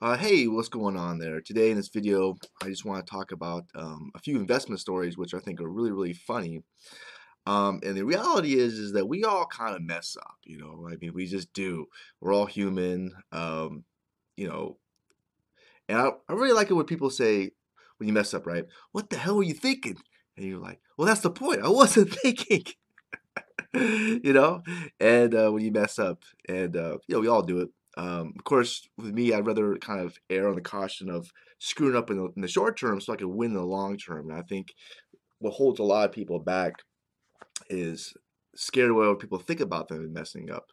Uh, hey, what's going on there? Today in this video, I just want to talk about um, a few investment stories which I think are really, really funny. Um, and the reality is, is that we all kind of mess up, you know. I mean, we just do. We're all human, um, you know. And I, I really like it when people say, when you mess up, right? What the hell were you thinking? And you're like, well, that's the point. I wasn't thinking. you know, and uh, when you mess up, and uh, you know, we all do it. Um, of course, with me, I'd rather kind of err on the caution of screwing up in the, in the short term so I can win in the long term. And I think what holds a lot of people back is scared away what people think about them and messing up.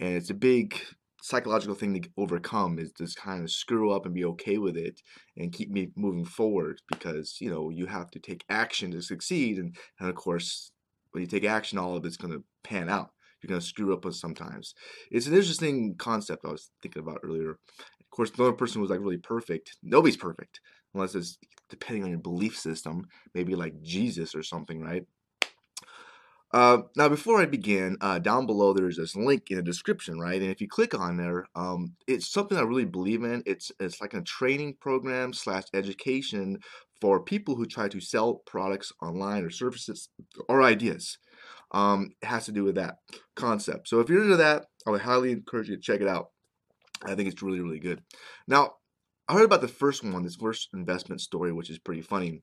And it's a big psychological thing to overcome is just kind of screw up and be okay with it and keep me moving forward because you know you have to take action to succeed and, and of course when you take action all of it's going to pan out you're going to screw up sometimes. It's an interesting concept I was thinking about earlier. Of course, no person was like really perfect. Nobody's perfect unless it's depending on your belief system, maybe like Jesus or something, right? Uh, now, before I begin, uh, down below there's this link in the description, right? And if you click on there, um, it's something I really believe in. It's it's like a training program slash education for people who try to sell products online or services or ideas um, it has to do with that concept. So if you're into that, I would highly encourage you to check it out. I think it's really, really good. Now, I heard about the first one, this first investment story, which is pretty funny,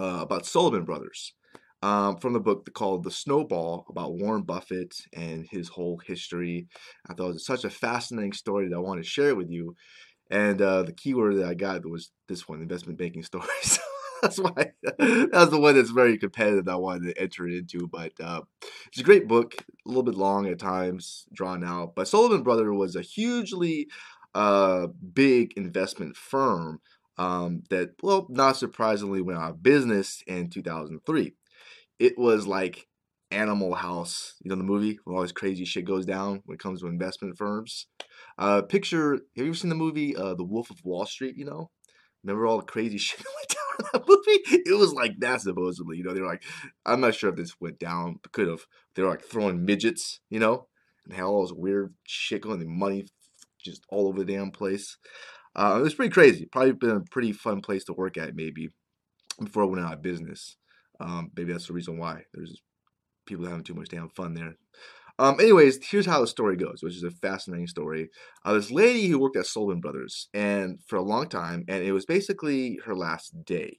uh, about Salomon Brothers. Um, from the book called The Snowball about Warren Buffett and his whole history. I thought it was such a fascinating story that I wanted to share it with you. And uh, the keyword that I got was this one, investment banking stories. That's why that's the one that's very competitive that I wanted to enter into. But uh, it's a great book, a little bit long at times, drawn out. But Salomon Brother was a hugely uh, big investment firm um, that, well, not surprisingly, went out of business in 2003. It was like Animal House, you know, the movie when all this crazy shit goes down when it comes to investment firms. Uh, picture, have you ever seen the movie uh, The Wolf of Wall Street? You know, remember all the crazy shit that went down movie. It was like that supposedly. You know, they're like, I'm not sure if this went down. Could have. They're like throwing midgets. You know, and had all this weird shit going, the money just all over the damn place. Uh, it was pretty crazy. Probably been a pretty fun place to work at maybe before it went out of business. Um, maybe that's the reason why. There's people having too much damn fun there. Um, anyways, here's how the story goes, which is a fascinating story. Uh, this lady who worked at Salomon Brothers and for a long time, and it was basically her last day.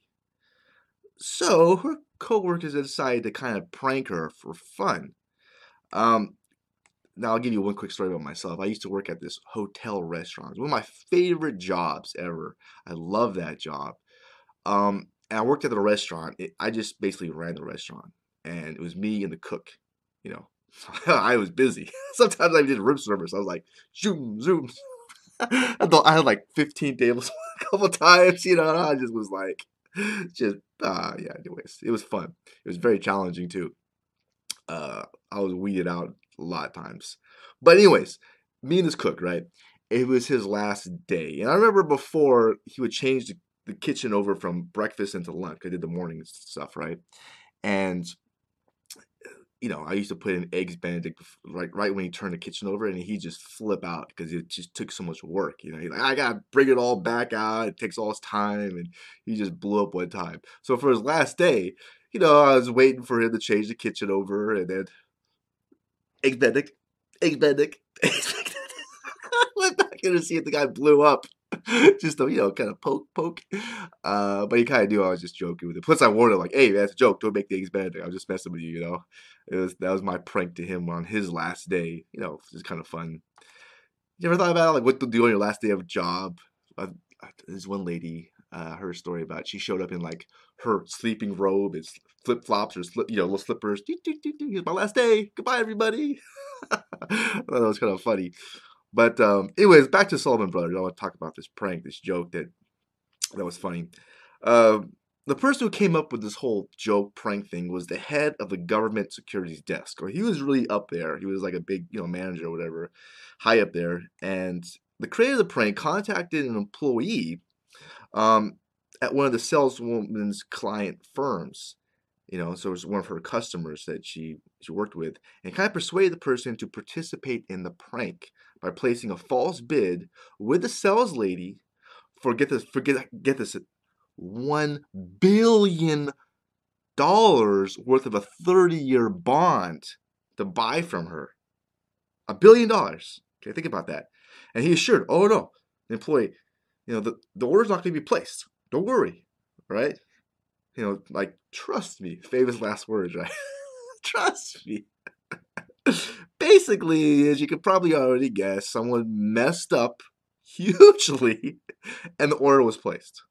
So her coworkers decided to kind of prank her for fun. Um, now I'll give you one quick story about myself. I used to work at this hotel restaurant. one of my favorite jobs ever. I love that job. Um, and I worked at the restaurant. It, I just basically ran the restaurant, and it was me and the cook. You know, I was busy. Sometimes I did room service. I was like, zoom, zoom. I had like 15 tables a couple times, you know, I just was like, just, uh, yeah, anyways, it was fun. It was very challenging too. Uh, I was weeded out a lot of times. But anyways, me and this cook, right? It was his last day. And I remember before he would change the, the kitchen over from breakfast into lunch. I did the morning stuff, right? And you know, I used to put in eggs Benedict right right when he turned the kitchen over, and he just flip out because it just took so much work. You know, he's like, I gotta bring it all back out. It takes all his time, and he just blew up one time. So for his last day, you know, I was waiting for him to change the kitchen over, and then eggs Benedict, eggs Benedict, Benedict. went back in to see if the guy blew up. just to, you know, kind of poke, poke. Uh, but he kind of knew I was just joking with it. Plus, I warned him, like, hey, that's a joke. Don't make things bad. I was just messing with you, you know. It was That was my prank to him on his last day. You know, it's kind of fun. You ever thought about it? Like, what to do on your last day of job? Uh, there's one lady, uh, her story about she showed up in like her sleeping robe and flip flops or slip, you know, little slippers. Here's my last day. Goodbye, everybody. I thought that was kind of funny. But um, anyways, back to Salomon Brothers. I want to talk about this prank, this joke that that was funny. Uh, the person who came up with this whole joke prank thing was the head of the government securities desk. Or he was really up there. He was like a big, you know, manager or whatever, high up there. And the creator of the prank contacted an employee um, at one of the saleswoman's client firms you know, so it was one of her customers that she she worked with, and kind of persuaded the person to participate in the prank by placing a false bid with the sales lady for get this forget get this one billion dollars worth of a 30 year bond to buy from her. A billion dollars. Okay, think about that. And he assured, oh no, the employee, you know, the, the order's not going to be placed. Don't worry, right? You know, like, trust me. Famous last words, right? trust me. Basically, as you could probably already guess, someone messed up hugely and the order was placed.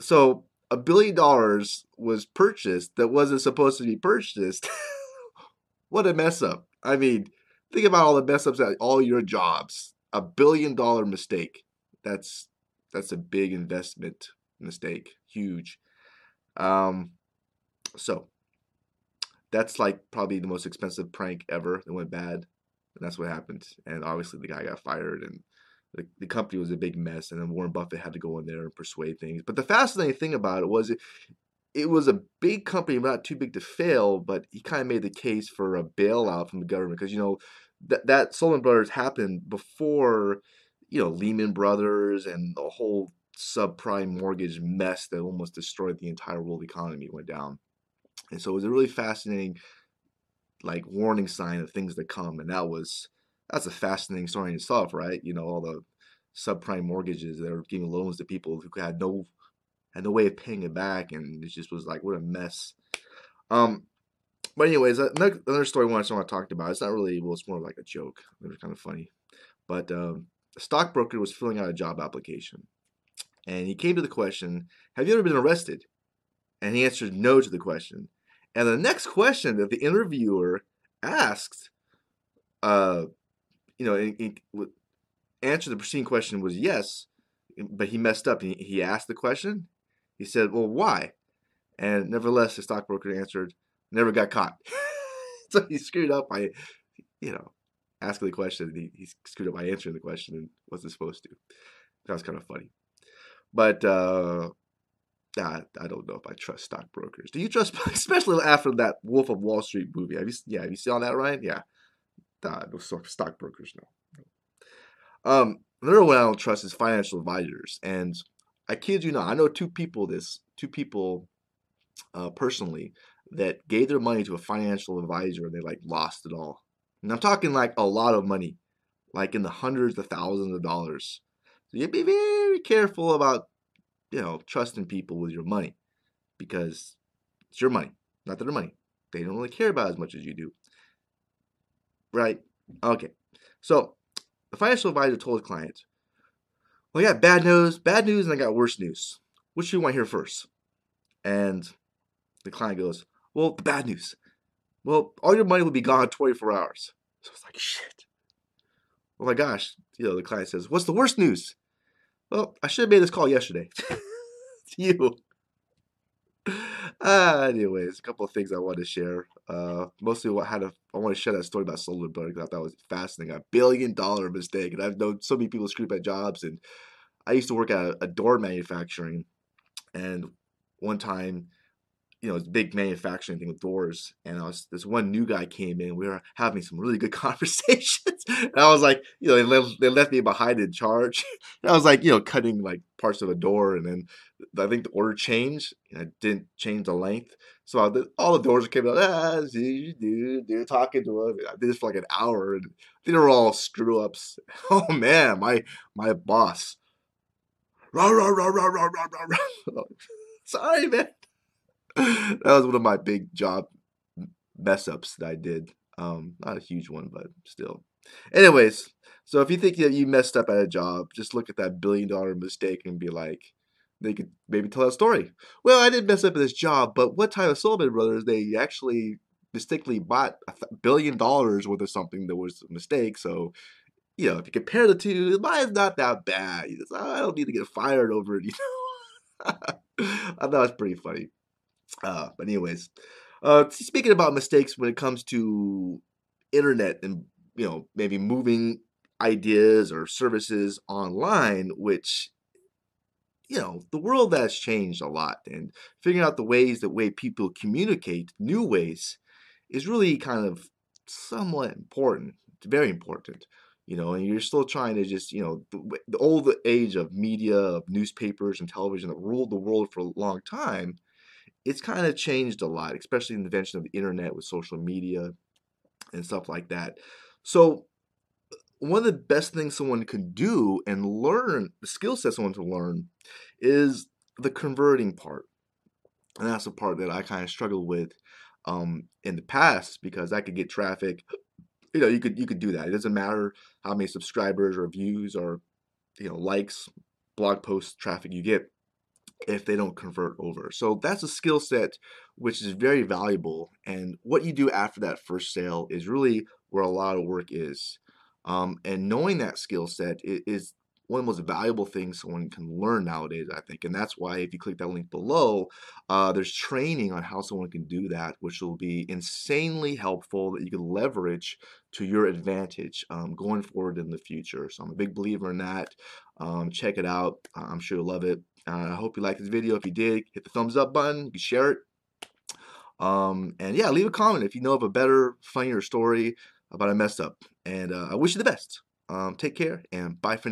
So a billion dollars was purchased that wasn't supposed to be purchased. what a mess up. I mean, think about all the mess ups at all your jobs. A billion dollar mistake. That's that's a big investment mistake. Huge. Um so that's like probably the most expensive prank ever that went bad. And that's what happened. And obviously the guy got fired and the, the company was a big mess, and then Warren Buffett had to go in there and persuade things. But the fascinating thing about it was it, it was a big company, not too big to fail, but he kind of made the case for a bailout from the government because you know that that Salomon Brothers happened before you know Lehman Brothers and the whole subprime mortgage mess that almost destroyed the entire world economy went down. And so it was a really fascinating like warning sign of things to come and that was that's a fascinating story in itself, right? You know, all the subprime mortgages that are giving loans to people who had no had no way of paying it back, and it just was like what a mess. Um, but anyways, another, another story I want to talk about. It's not really well, it's more like a joke. It was kind of funny, but um, a stockbroker was filling out a job application, and he came to the question, "Have you ever been arrested?" And he answered no to the question. And the next question that the interviewer asked, uh, you know, answer the preceding question was yes, but he messed up. He, he asked the question. He said, "Well, why?" And nevertheless, the stockbroker answered, "Never got caught." so he screwed up by, you know, asking the question. He, he screwed up by answering the question and wasn't supposed to. That was kind of funny. But uh, I, I don't know if I trust stockbrokers. Do you trust, especially after that Wolf of Wall Street movie? Have you? Yeah, have you seen all that, Ryan? Yeah uh, no stockbrokers, no. Um, another one I don't trust is financial advisors, and I kid you not, I know two people. This two people uh, personally that gave their money to a financial advisor and they like lost it all. And I'm talking like a lot of money, like in the hundreds of thousands of dollars. So you be very careful about, you know, trusting people with your money because it's your money, not their money. They don't really care about as much as you do. Right? Okay. So the financial advisor told his client, Well, I got bad news, bad news, and I got worse news. Which do you want to hear first? And the client goes, Well, the bad news. Well, all your money will be gone in 24 hours. So it's like, shit. Oh my gosh. You know, the client says, What's the worst news? Well, I should have made this call yesterday. you. Uh, anyways, a couple of things I want to share. Uh, mostly what had a, I want to share that story about because I thought that was fascinating. A billion dollar mistake, and I've known so many people screw up at jobs. And I used to work at a, a door manufacturing, and one time you know, it's big manufacturing thing with doors. And I was this one new guy came in. We were having some really good conversations. and I was like, you know, they left, they left me behind in charge. and I was like, you know, cutting like parts of a door, and then I think the order changed. And I didn't change the length, so I, all the doors came out. Ah, dude, they're talking to him. I did this for like an hour, and they were all screw ups. Oh man, my my boss. Rah, rah, rah, rah, rah, rah, rah. Sorry, man. that was one of my big job mess ups that I did. Um, not a huge one, but still. Anyways, so if you think that you messed up at a job, just look at that billion dollar mistake and be like, they could maybe tell that story. Well, I didn't mess up at this job, but what time of Salomon Brothers they actually mistakenly bought a billion dollars worth of something that was a mistake. So, you know, if you compare the two, mine's not that bad. I don't need to get fired over it. You know, I thought it was pretty funny. Uh, but anyways, uh, speaking about mistakes when it comes to internet and you know maybe moving ideas or services online, which you know, the world has changed a lot, and figuring out the ways that way people communicate, new ways, is really kind of somewhat important. It's very important, you know. And you're still trying to just, you know, the, the old age of media, of newspapers and television that ruled the world for a long time. It's kind of changed a lot, especially in the invention of the internet with social media and stuff like that. So one of the best things someone can do and learn the skill set someone to learn is the converting part. And that's the part that i kind of struggle with um, in the past because i could get traffic. You know you could you could do that. It doesn't matter how many subscribers or views or you know likes blog post traffic you get if they don't convert over so that's a skill set which is very valuable and what you do after that first sale is really where a lot of work is um, and knowing that skill set is one of the most valuable things someone can learn nowadays, I think. And that's why if you click that link below, uh, there's training on how someone can do that, which will be insanely helpful that you can leverage to your advantage um, going forward in the future. So I'm a big believer in that. Um, check it out. I'm sure you'll love it. Uh, I hope you liked this video. If you did, hit the thumbs up button. You can share it. Um, and yeah, leave a comment if you know of a better, funnier story about a mess up. And uh, I wish you the best. Um, take care and bye for now.